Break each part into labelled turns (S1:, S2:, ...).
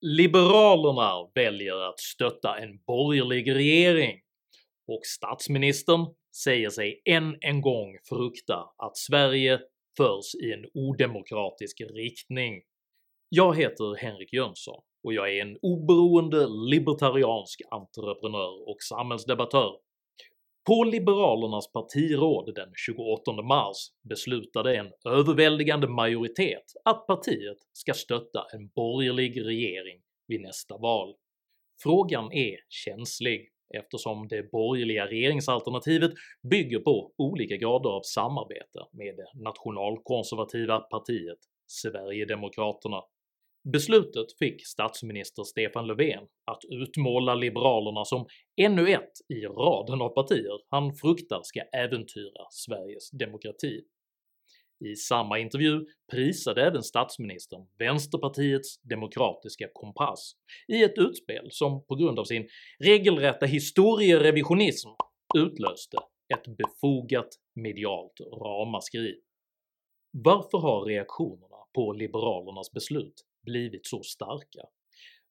S1: Liberalerna väljer att stötta en borgerlig regering och statsministern säger sig än en gång frukta att Sverige förs i en odemokratisk riktning. Jag heter Henrik Jönsson och jag är en oberoende libertariansk entreprenör och samhällsdebattör. På Liberalernas partiråd den 28 mars beslutade en överväldigande majoritet att partiet ska stötta en borgerlig regering vid nästa val. Frågan är känslig eftersom det borgerliga regeringsalternativet bygger på olika grader av samarbete med det nationalkonservativa partiet Sverigedemokraterna. Beslutet fick statsminister Stefan Löfven att utmåla liberalerna som ännu ett i raden av partier han fruktar ska äventyra Sveriges demokrati. I samma intervju prisade även statsministern vänsterpartiets demokratiska kompass i ett utspel som på grund av sin regelrätta historierevisionism utlöste ett befogat medialt ramaskri. Varför har reaktionerna på liberalernas beslut blivit så starka?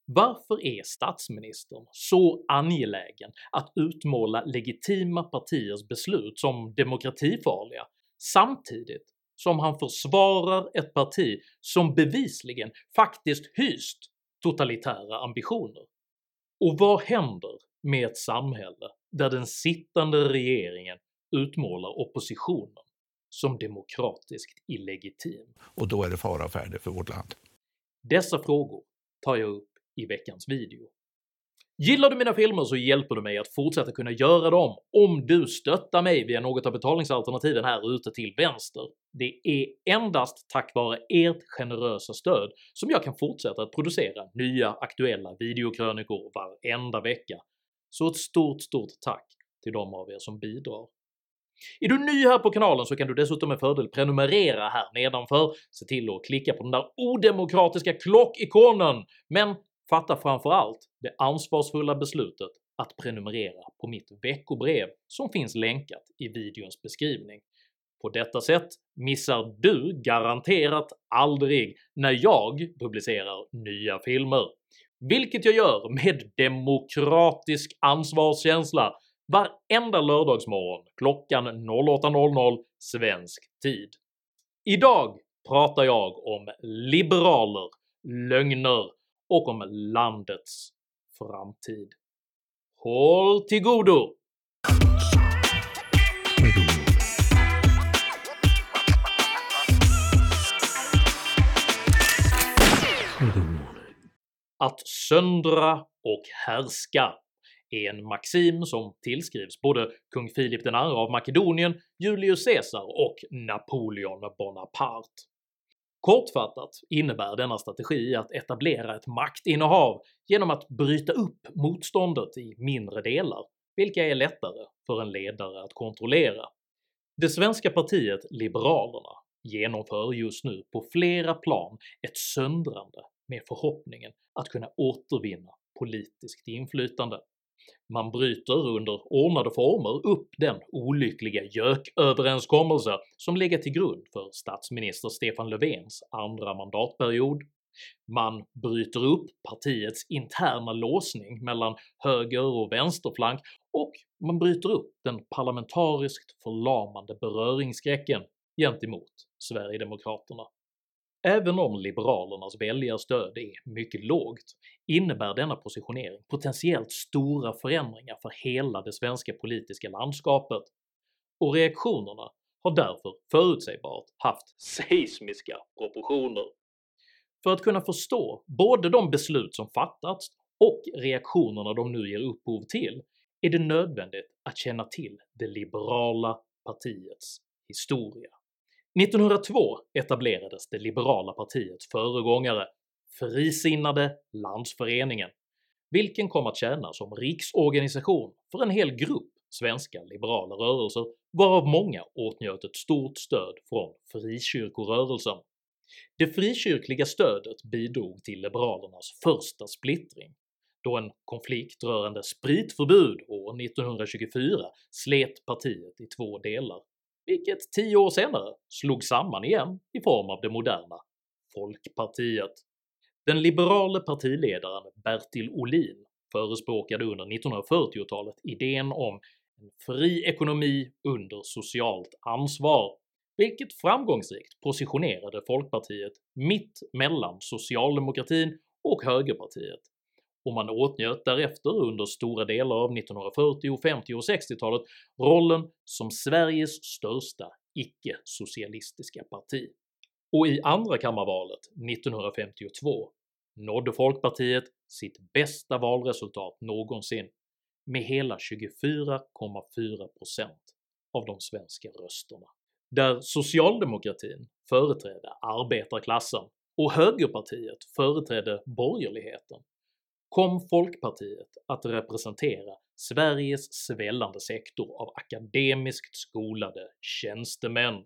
S1: Varför är statsministern så angelägen att utmåla legitima partiers beslut som demokratifarliga samtidigt som han försvarar ett parti som bevisligen faktiskt hyst totalitära ambitioner? Och vad händer med ett samhälle där den sittande regeringen utmålar oppositionen som demokratiskt illegitim?
S2: Och då är det fara färdig för vårt land.
S1: Dessa frågor tar jag upp i veckans video. Gillar du mina filmer så hjälper du mig att fortsätta kunna göra dem om du stöttar mig via något av betalningsalternativen här ute till vänster. Det är endast tack vare ert generösa stöd som jag kan fortsätta att producera nya aktuella videokrönikor varenda vecka, så ett stort stort tack till de av er som bidrar. Är du ny här på kanalen så kan du dessutom med fördel prenumerera här nedanför, se till att klicka på den där odemokratiska klockikonen, men fatta framförallt det ansvarsfulla beslutet att prenumerera på mitt veckobrev som finns länkat i videons beskrivning. På detta sätt missar du garanterat aldrig när jag publicerar nya filmer, vilket jag gör med demokratisk ansvarskänsla varenda lördagsmorgon klockan 08.00 svensk tid. Idag pratar jag om liberaler, lögner och om landets framtid. Håll till godo! Att söndra och härska är en maxim som tillskrivs både kung Filip II av Makedonien, Julius Caesar och Napoleon Bonaparte. Kortfattat innebär denna strategi att etablera ett maktinnehav genom att bryta upp motståndet i mindre delar, vilka är lättare för en ledare att kontrollera. Det svenska partiet Liberalerna genomför just nu på flera plan ett söndrande med förhoppningen att kunna återvinna politiskt inflytande. Man bryter under ordnade former upp den olyckliga JÖK-överenskommelse som legat till grund för statsminister Stefan Löfvens andra mandatperiod, man bryter upp partiets interna låsning mellan höger och vänsterflank och man bryter upp den parlamentariskt förlamande beröringsskräcken gentemot Sverigedemokraterna. Även om liberalernas väljarstöd är mycket lågt innebär denna positionering potentiellt stora förändringar för hela det svenska politiska landskapet, och reaktionerna har därför förutsägbart haft seismiska proportioner. För att kunna förstå både de beslut som fattats och reaktionerna de nu ger upphov till är det nödvändigt att känna till det liberala partiets historia. 1902 etablerades det liberala partiets föregångare, Frisinnade landsföreningen, vilken kom att tjäna som riksorganisation för en hel grupp svenska liberala rörelser varav många åtnjöt ett stort stöd från frikyrkorörelsen. Det frikyrkliga stödet bidrog till liberalernas första splittring, då en konflikt rörande spritförbud år 1924 slet partiet i två delar vilket tio år senare slog samman igen i form av det moderna Folkpartiet. Den liberale partiledaren Bertil Ohlin förespråkade under 1940-talet idén om en fri ekonomi under socialt ansvar, vilket framgångsrikt positionerade Folkpartiet mitt mellan socialdemokratin och högerpartiet, och man åtnjöt därefter under stora delar av 1940-, 50 och 60-talet rollen som Sveriges största icke-socialistiska parti. Och i andra kammarvalet 1952 nådde Folkpartiet sitt bästa valresultat någonsin med hela 24,4% av de svenska rösterna, där socialdemokratin företrädde arbetarklassen och högerpartiet företrädde borgerligheten kom Folkpartiet att representera Sveriges svällande sektor av akademiskt skolade tjänstemän.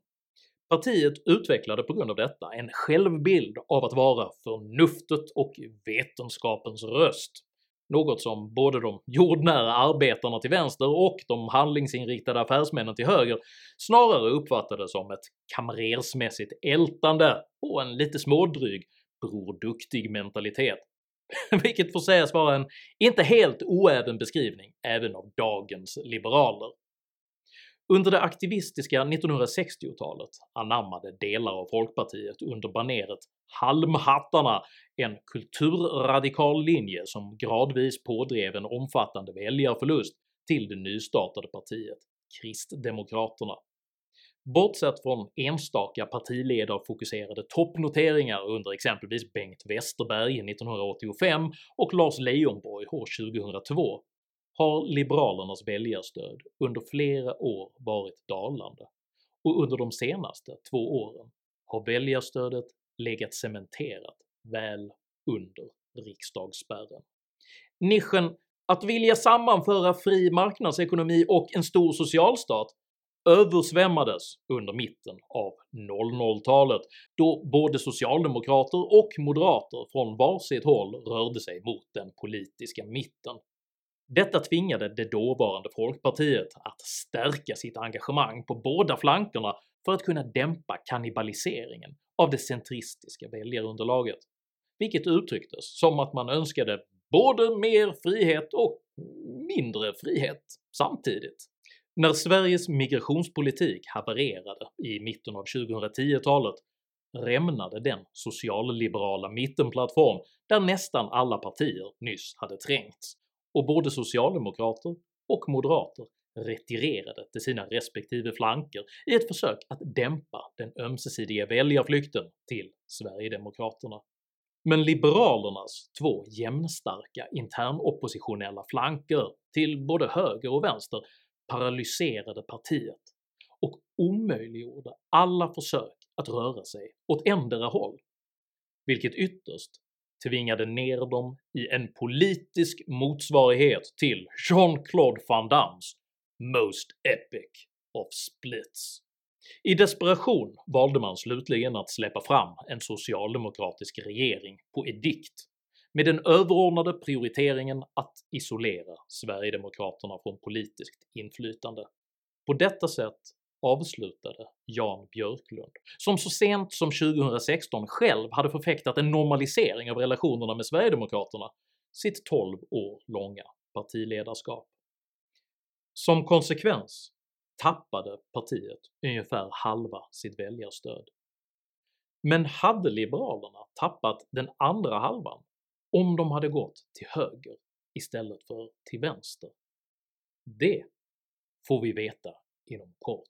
S1: Partiet utvecklade på grund av detta en självbild av att vara förnuftet och vetenskapens röst, något som både de jordnära arbetarna till vänster och de handlingsinriktade affärsmännen till höger snarare uppfattade som ett kamrersmässigt ältande och en lite smådryg “bror duktig”-mentalitet vilket får sägas vara en inte helt oäven beskrivning även av dagens liberaler. Under det aktivistiska 1960-talet anammade delar av folkpartiet under baneret “halmhattarna” en kulturradikal linje som gradvis pådrev en omfattande väljarförlust till det nystartade partiet Kristdemokraterna. Bortsett från enstaka partiledarfokuserade toppnoteringar under exempelvis Bengt Westerberg 1985 och Lars Leijonborg år 2002 har liberalernas väljarstöd under flera år varit dalande, och under de senaste två åren har väljarstödet legat cementerat väl under riksdagsspärren. Nischen “att vilja sammanföra fri marknadsekonomi och en stor socialstat” översvämmades under mitten av 00-talet då både socialdemokrater och moderater från varsitt håll rörde sig mot den politiska mitten. Detta tvingade det dåvarande folkpartiet att stärka sitt engagemang på båda flankerna för att kunna dämpa kannibaliseringen av det centristiska väljarunderlaget, vilket uttrycktes som att man önskade både mer frihet och mindre frihet samtidigt. När Sveriges migrationspolitik havererade i mitten av 2010-talet rämnade den socialliberala mittenplattform där nästan alla partier nyss hade trängts, och både socialdemokrater och moderater retirerade till sina respektive flanker i ett försök att dämpa den ömsesidiga väljarflykten till Sverigedemokraterna. Men liberalernas två jämnstarka internoppositionella flanker till både höger och vänster paralyserade partiet och omöjliggjorde alla försök att röra sig åt endera håll, vilket ytterst tvingade ner dem i en politisk motsvarighet till Jean-Claude Van Dammes “Most Epic of Splits”. I desperation valde man slutligen att släppa fram en socialdemokratisk regering på edikt med den överordnade prioriteringen att isolera Sverigedemokraterna från politiskt inflytande. På detta sätt avslutade Jan Björklund, som så sent som 2016 själv hade förfäktat en normalisering av relationerna med Sverigedemokraterna, sitt 12 år långa partiledarskap. Som konsekvens tappade partiet ungefär halva sitt väljarstöd. Men hade liberalerna tappat den andra halvan om de hade gått till höger istället för till vänster? Det får vi veta inom kort.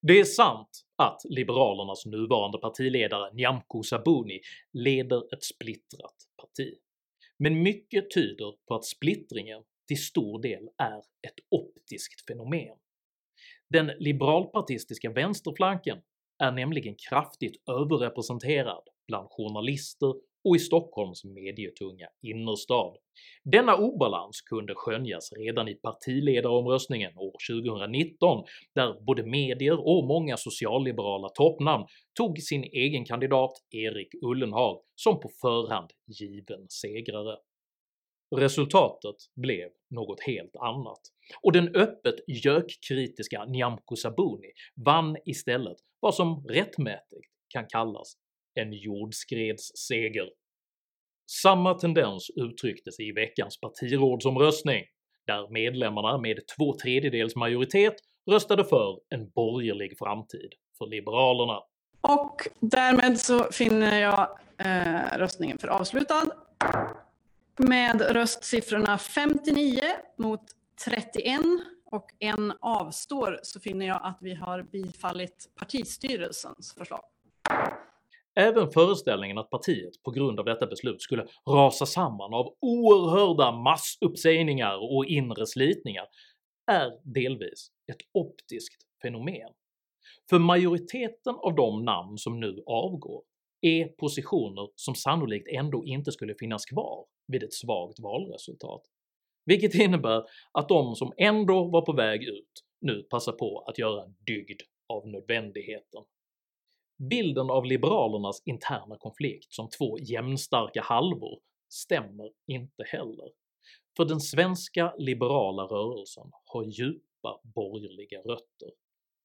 S1: Det är sant att liberalernas nuvarande partiledare Nyamko Sabuni leder ett splittrat parti, men mycket tyder på att splittringen till stor del är ett optiskt fenomen. Den liberalpartistiska vänsterflanken är nämligen kraftigt överrepresenterad bland journalister och i Stockholms medietunga innerstad. Denna obalans kunde skönjas redan i partiledaromröstningen år 2019 där både medier och många socialliberala toppnamn tog sin egen kandidat Erik Ullenhag som på förhand given segrare. Resultatet blev något helt annat, och den öppet gökkritiska Nyamko Sabuni vann istället vad som rättmätigt kan kallas en jordskredsseger. Samma tendens uttrycktes i veckans partirådsomröstning, där medlemmarna med två tredjedels majoritet röstade för en borgerlig framtid för Liberalerna.
S3: Och därmed så finner jag eh, röstningen för avslutad. Med röstsiffrorna 59 mot 31 och en avstår så finner jag att vi har bifallit partistyrelsens förslag.
S1: Även föreställningen att partiet på grund av detta beslut skulle rasa samman av oerhörda massuppsägningar och inre slitningar är delvis ett optiskt fenomen. För majoriteten av de namn som nu avgår är positioner som sannolikt ändå inte skulle finnas kvar vid ett svagt valresultat, vilket innebär att de som ändå var på väg ut nu passar på att göra en dygd av nödvändigheten. Bilden av liberalernas interna konflikt som två jämnstarka halvor stämmer inte heller, för den svenska liberala rörelsen har djupa borgerliga rötter.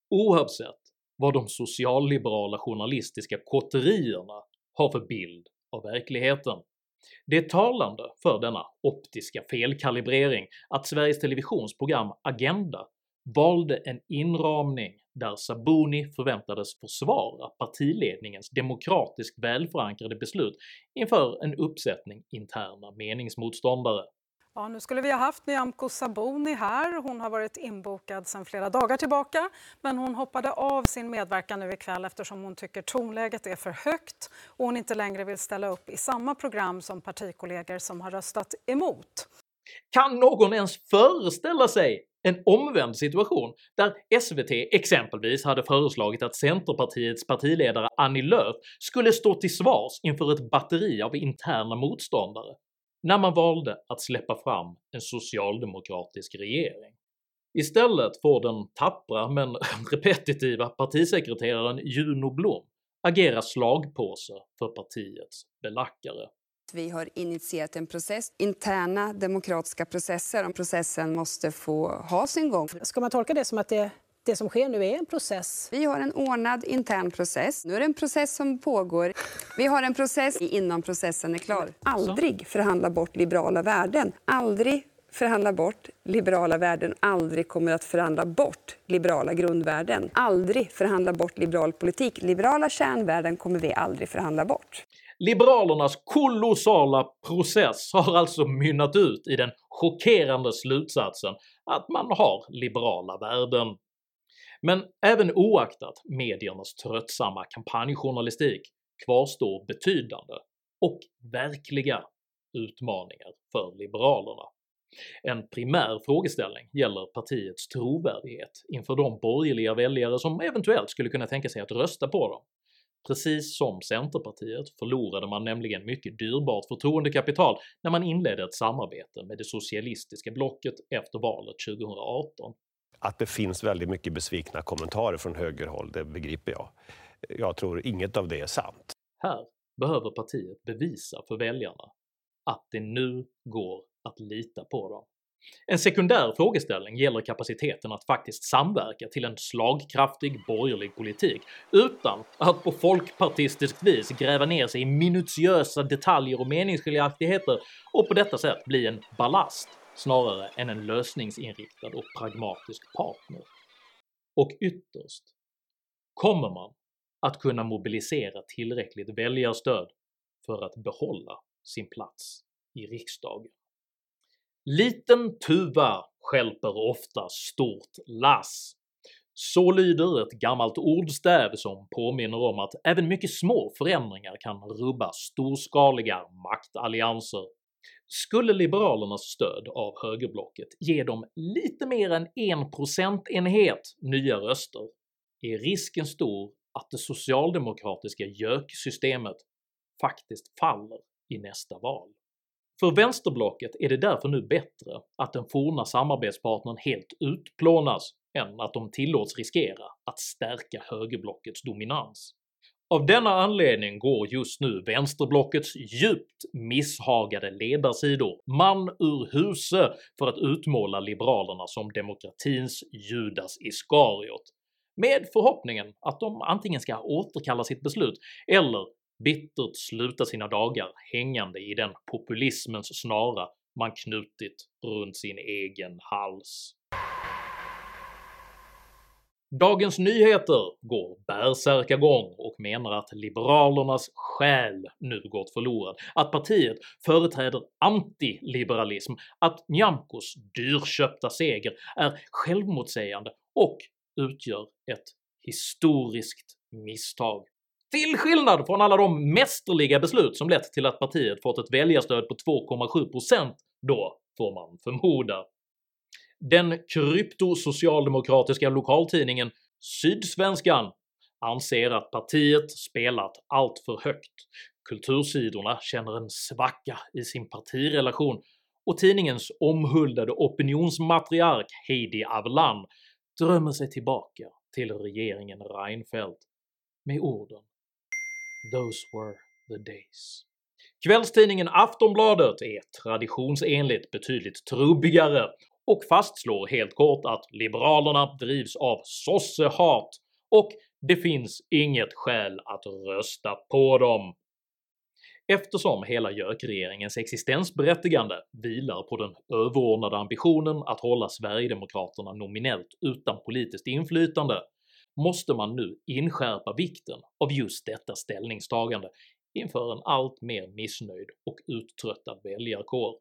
S1: Oavsett vad de socialliberala journalistiska kotterierna har för bild av verkligheten. Det är talande för denna optiska felkalibrering att Sveriges Televisions program Agenda valde en inramning där Sabuni förväntades försvara partiledningens demokratiskt välförankrade beslut inför en uppsättning interna meningsmotståndare.
S4: Ja, nu skulle vi ha haft Nyamko Sabuni här. Hon har varit inbokad sedan flera dagar tillbaka men hon hoppade av sin medverkan nu ikväll eftersom hon tycker tonläget är för högt och hon inte längre vill ställa upp i samma program som partikollegor som har röstat emot.
S1: Kan någon ens föreställa sig en omvänd situation där SVT exempelvis hade föreslagit att Centerpartiets partiledare Annie Lööf skulle stå till svars inför ett batteri av interna motståndare när man valde att släppa fram en socialdemokratisk regering. Istället får den tappra men repetitiva partisekreteraren Juno Blom agera slagpåse för partiets belackare.
S5: Vi har initierat en process, interna demokratiska processer. Processen måste få ha sin gång.
S6: Ska man tolka det som att det det som sker nu är en process?
S5: Vi har en ordnad intern process. Nu är det en process som pågår. Vi har en process innan processen är klar. Aldrig förhandla bort liberala värden. Aldrig förhandla bort liberala värden, aldrig kommer att förhandla bort liberala grundvärden. Aldrig förhandla bort liberal politik. Liberala kärnvärden kommer vi aldrig förhandla bort.
S1: Liberalernas kolossala process har alltså mynnat ut i den chockerande slutsatsen att man har liberala värden. Men även oaktat mediernas tröttsamma kampanjjournalistik kvarstår betydande och verkliga utmaningar för Liberalerna. En primär frågeställning gäller partiets trovärdighet inför de borgerliga väljare som eventuellt skulle kunna tänka sig att rösta på dem. Precis som Centerpartiet förlorade man nämligen mycket dyrbart förtroendekapital när man inledde ett samarbete med det socialistiska blocket efter valet 2018.
S7: Att det finns väldigt mycket besvikna kommentarer från högerhåll, det begriper jag. Jag tror inget av det är sant.
S1: Här behöver partiet bevisa för väljarna att det nu går att lita på dem. En sekundär frågeställning gäller kapaciteten att faktiskt samverka till en slagkraftig borgerlig politik utan att på folkpartistiskt vis gräva ner sig i minutiösa detaljer och meningsskiljaktigheter och på detta sätt bli en ballast snarare än en lösningsinriktad och pragmatisk partner. Och ytterst, kommer man att kunna mobilisera tillräckligt väljarstöd för att behålla sin plats i riksdagen? “Liten tuva skälper ofta stort lass” Så lyder ett gammalt ordstäv som påminner om att även mycket små förändringar kan rubba storskaliga maktallianser skulle Liberalernas stöd av högerblocket ge dem lite mer än en procentenhet nya röster är risken stor att det socialdemokratiska JÖK-systemet faktiskt faller i nästa val. För vänsterblocket är det därför nu bättre att den forna samarbetspartnern helt utplånas än att de tillåts riskera att stärka högerblockets dominans. Av denna anledning går just nu vänsterblockets djupt misshagade ledarsidor man ur huse för att utmåla liberalerna som demokratins Judas Iskariot, med förhoppningen att de antingen ska återkalla sitt beslut eller bittert sluta sina dagar hängande i den populismens snara man knutit runt sin egen hals. Dagens Nyheter går bärsärkagång och menar att liberalernas själ nu gått förlorad, att partiet företräder antiliberalism, att Nyamkos dyrköpta seger är självmotsägande och utgör ett historiskt misstag. Till skillnad från alla de mästerliga beslut som lett till att partiet fått ett väljarstöd på 2,7% då, får man förmoda. Den kryptosocialdemokratiska lokaltidningen Sydsvenskan anser att partiet spelat allt för högt, kultursidorna känner en svacka i sin partirelation och tidningens omhuldade opinionsmatriark Heidi Avlan drömmer sig tillbaka till regeringen Reinfeldt med orden “Those were the days”. Kvällstidningen Aftonbladet är traditionsenligt betydligt trubbigare och fastslår helt kort att liberalerna drivs av sossehat och det finns inget skäl att rösta på dem. Eftersom hela JÖK-regeringens existensberättigande vilar på den överordnade ambitionen att hålla Sverigedemokraterna nominellt utan politiskt inflytande måste man nu inskärpa vikten av just detta ställningstagande inför en allt mer missnöjd och uttröttad väljarkår.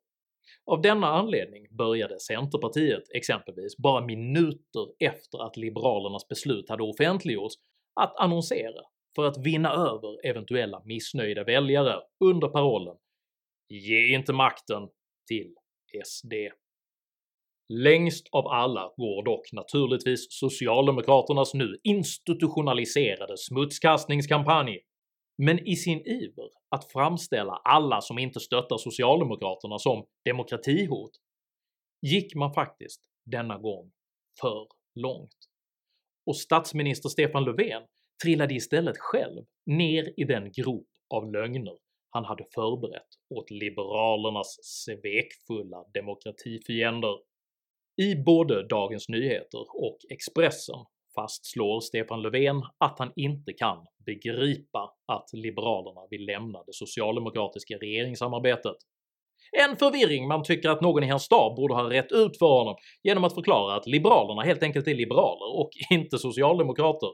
S1: Av denna anledning började Centerpartiet exempelvis bara minuter efter att liberalernas beslut hade offentliggjorts att annonsera för att vinna över eventuella missnöjda väljare under parollen “Ge inte makten till SD”. Längst av alla går dock naturligtvis socialdemokraternas nu institutionaliserade smutskastningskampanj men i sin iver att framställa alla som inte stöttar socialdemokraterna som demokratihot gick man faktiskt denna gång för långt. Och statsminister Stefan Löfven trillade istället själv ner i den grop av lögner han hade förberett åt liberalernas svekfulla demokratifiender. I både Dagens Nyheter och Expressen fastslår Stefan Löfven att han inte kan begripa att liberalerna vill lämna det socialdemokratiska regeringssamarbetet. En förvirring man tycker att någon i hans stab borde ha rätt ut för honom genom att förklara att liberalerna helt enkelt är liberaler och inte socialdemokrater.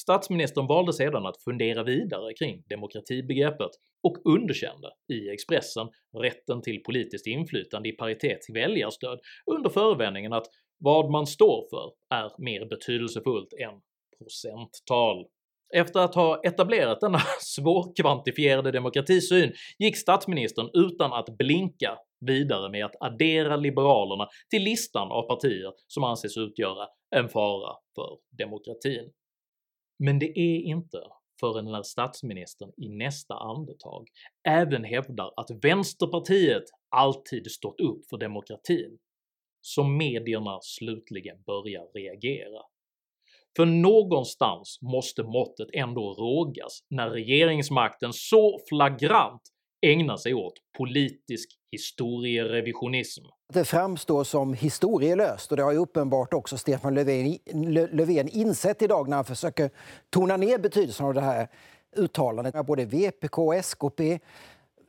S1: Statsministern valde sedan att fundera vidare kring demokratibegreppet och underkände i Expressen rätten till politiskt inflytande i paritet till väljarstöd under förevändningen att vad man står för är mer betydelsefullt än procenttal. Efter att ha etablerat denna svårkvantifierade demokratisyn gick statsministern utan att blinka vidare med att addera liberalerna till listan av partier som anses utgöra en fara för demokratin. Men det är inte förrän när statsministern i nästa andetag även hävdar att vänsterpartiet alltid stått upp för demokratin som medierna slutligen börjar reagera. För någonstans måste måttet ändå rågas när regeringsmakten så flagrant ägnar sig åt politisk historierevisionism.
S8: Det framstår som historielöst och det har ju uppenbart också Stefan Löfven, Löfven insett idag när han försöker tona ner betydelsen av det här uttalandet. Både VPK och SKP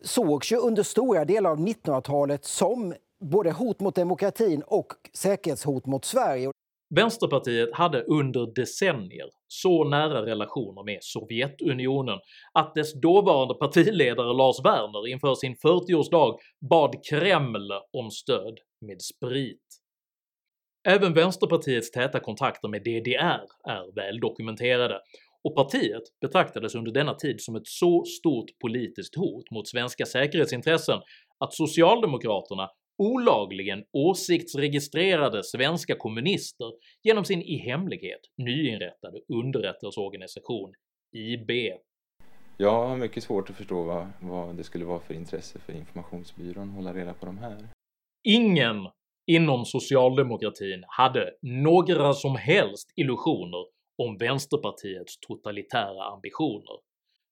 S8: sågs ju under stora delar av 1900-talet som både hot mot demokratin och säkerhetshot mot Sverige.
S1: Vänsterpartiet hade under decennier så nära relationer med Sovjetunionen att dess dåvarande partiledare Lars Werner inför sin 40-årsdag bad Kreml om stöd med sprit. Även vänsterpartiets täta kontakter med DDR är väldokumenterade, och partiet betraktades under denna tid som ett så stort politiskt hot mot svenska säkerhetsintressen att socialdemokraterna olagligen åsiktsregistrerade svenska kommunister genom sin i hemlighet nyinrättade underrättelseorganisation IB.
S9: Jag har mycket svårt att förstå vad, vad det skulle vara för intresse för informationsbyrån att hålla reda på de här.
S1: Ingen inom socialdemokratin hade några som helst illusioner om vänsterpartiets totalitära ambitioner,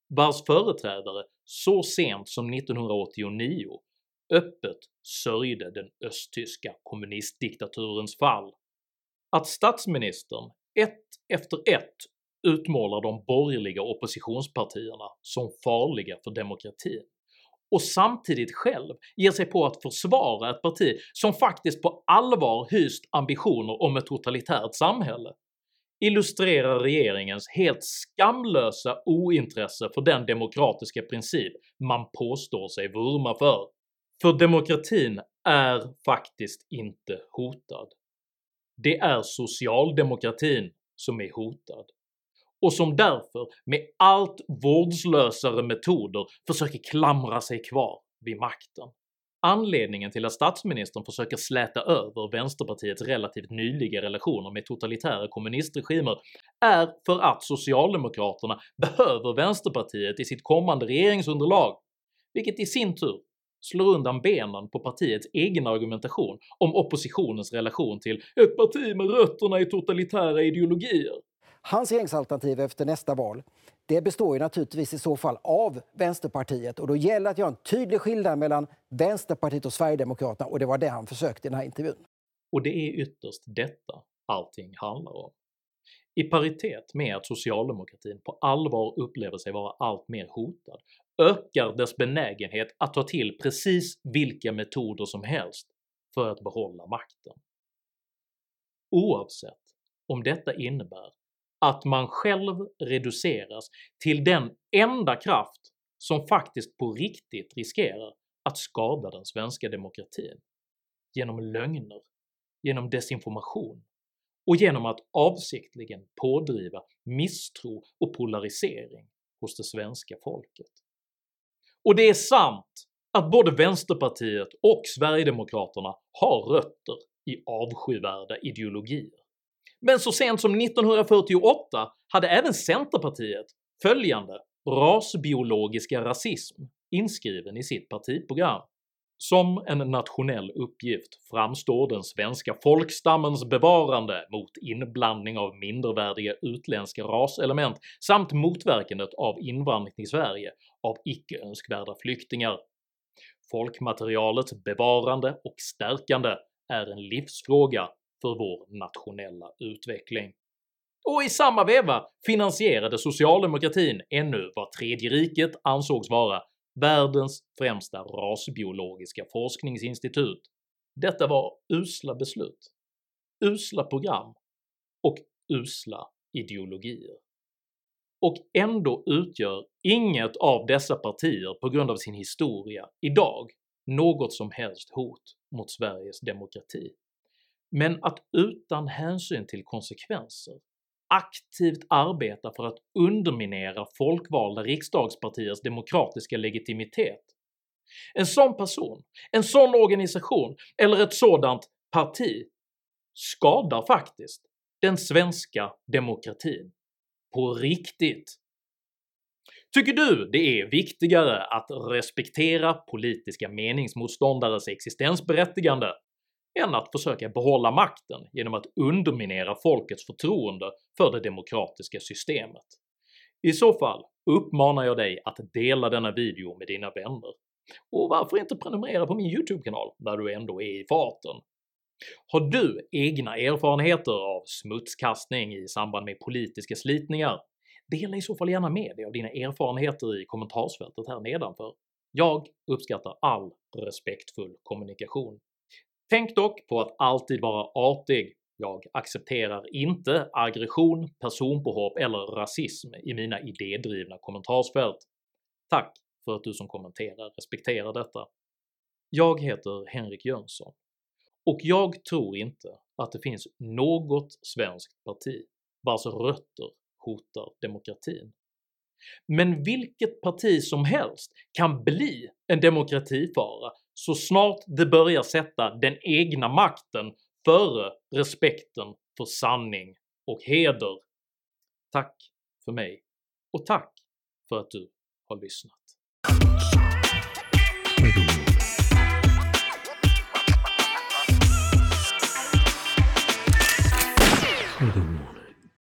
S1: vars företrädare så sent som 1989 öppet sörjde den östtyska kommunistdiktaturens fall. Att statsministern ett efter ett utmålar de borgerliga oppositionspartierna som farliga för demokratin och samtidigt själv ger sig på att försvara ett parti som faktiskt på allvar hyst ambitioner om ett totalitärt samhälle illustrerar regeringens helt skamlösa ointresse för den demokratiska princip man påstår sig vurma för. För demokratin är faktiskt inte hotad. Det är socialdemokratin som är hotad och som därför med allt vårdslösare metoder försöker klamra sig kvar vid makten. Anledningen till att statsministern försöker släta över vänsterpartiets relativt nyliga relationer med totalitära kommunistregimer är för att socialdemokraterna behöver vänsterpartiet i sitt kommande regeringsunderlag, vilket i sin tur slår undan benen på partiets egen argumentation om oppositionens relation till “ett parti med rötterna i totalitära ideologier”.
S8: Hans regeringsalternativ efter nästa val det består ju naturligtvis i så fall av Vänsterpartiet och då gäller att göra en tydlig skillnad mellan Vänsterpartiet och Sverigedemokraterna och det var det han försökte i den här intervjun.
S1: Och det är ytterst detta allting handlar om. I paritet med att socialdemokratin på allvar upplever sig vara allt mer hotad ökar dess benägenhet att ta till precis vilka metoder som helst för att behålla makten. Oavsett om detta innebär att man själv reduceras till den enda kraft som faktiskt på riktigt riskerar att skada den svenska demokratin genom lögner, genom desinformation och genom att avsiktligen pådriva misstro och polarisering hos det svenska folket. Och det är sant att både vänsterpartiet och sverigedemokraterna har rötter i avskyvärda ideologier. Men så sent som 1948 hade även Centerpartiet följande rasbiologiska rasism inskriven i sitt partiprogram. Som en nationell uppgift framstår den svenska folkstammens bevarande mot inblandning av mindervärdiga utländska raselement samt motverkandet av invandring till Sverige av icke önskvärda flyktingar. Folkmaterialets bevarande och stärkande är en livsfråga för vår nationella utveckling. Och i samma veva finansierade socialdemokratin ännu vad Tredje riket ansågs vara världens främsta rasbiologiska forskningsinstitut. Detta var usla beslut, usla program och usla ideologier. Och ändå utgör inget av dessa partier på grund av sin historia idag något som helst hot mot Sveriges demokrati. Men att utan hänsyn till konsekvenser aktivt arbeta för att underminera folkvalda riksdagspartiers demokratiska legitimitet. En sån person, en sån organisation eller ett sådant parti skadar faktiskt den svenska demokratin. På riktigt. Tycker du det är viktigare att respektera politiska meningsmotståndares existensberättigande än att försöka behålla makten genom att underminera folkets förtroende för det demokratiska systemet. I så fall uppmanar jag dig att dela denna video med dina vänner. Och varför inte prenumerera på min YouTube-kanal när du ändå är i farten? Har du egna erfarenheter av smutskastning i samband med politiska slitningar? Dela i så fall gärna med dig av dina erfarenheter i kommentarsfältet här nedanför. Jag uppskattar all respektfull kommunikation. Tänk dock på att alltid vara artig. Jag accepterar inte aggression, personpåhopp eller rasism i mina idédrivna kommentarsfält. Tack för att du som kommenterar respekterar detta. Jag heter Henrik Jönsson och jag tror inte att det finns något svenskt parti vars rötter hotar demokratin. Men vilket parti som helst kan bli en demokratifara så snart det börjar sätta den egna makten före respekten för sanning och heder. Tack för mig och tack för att du har lyssnat. Mm.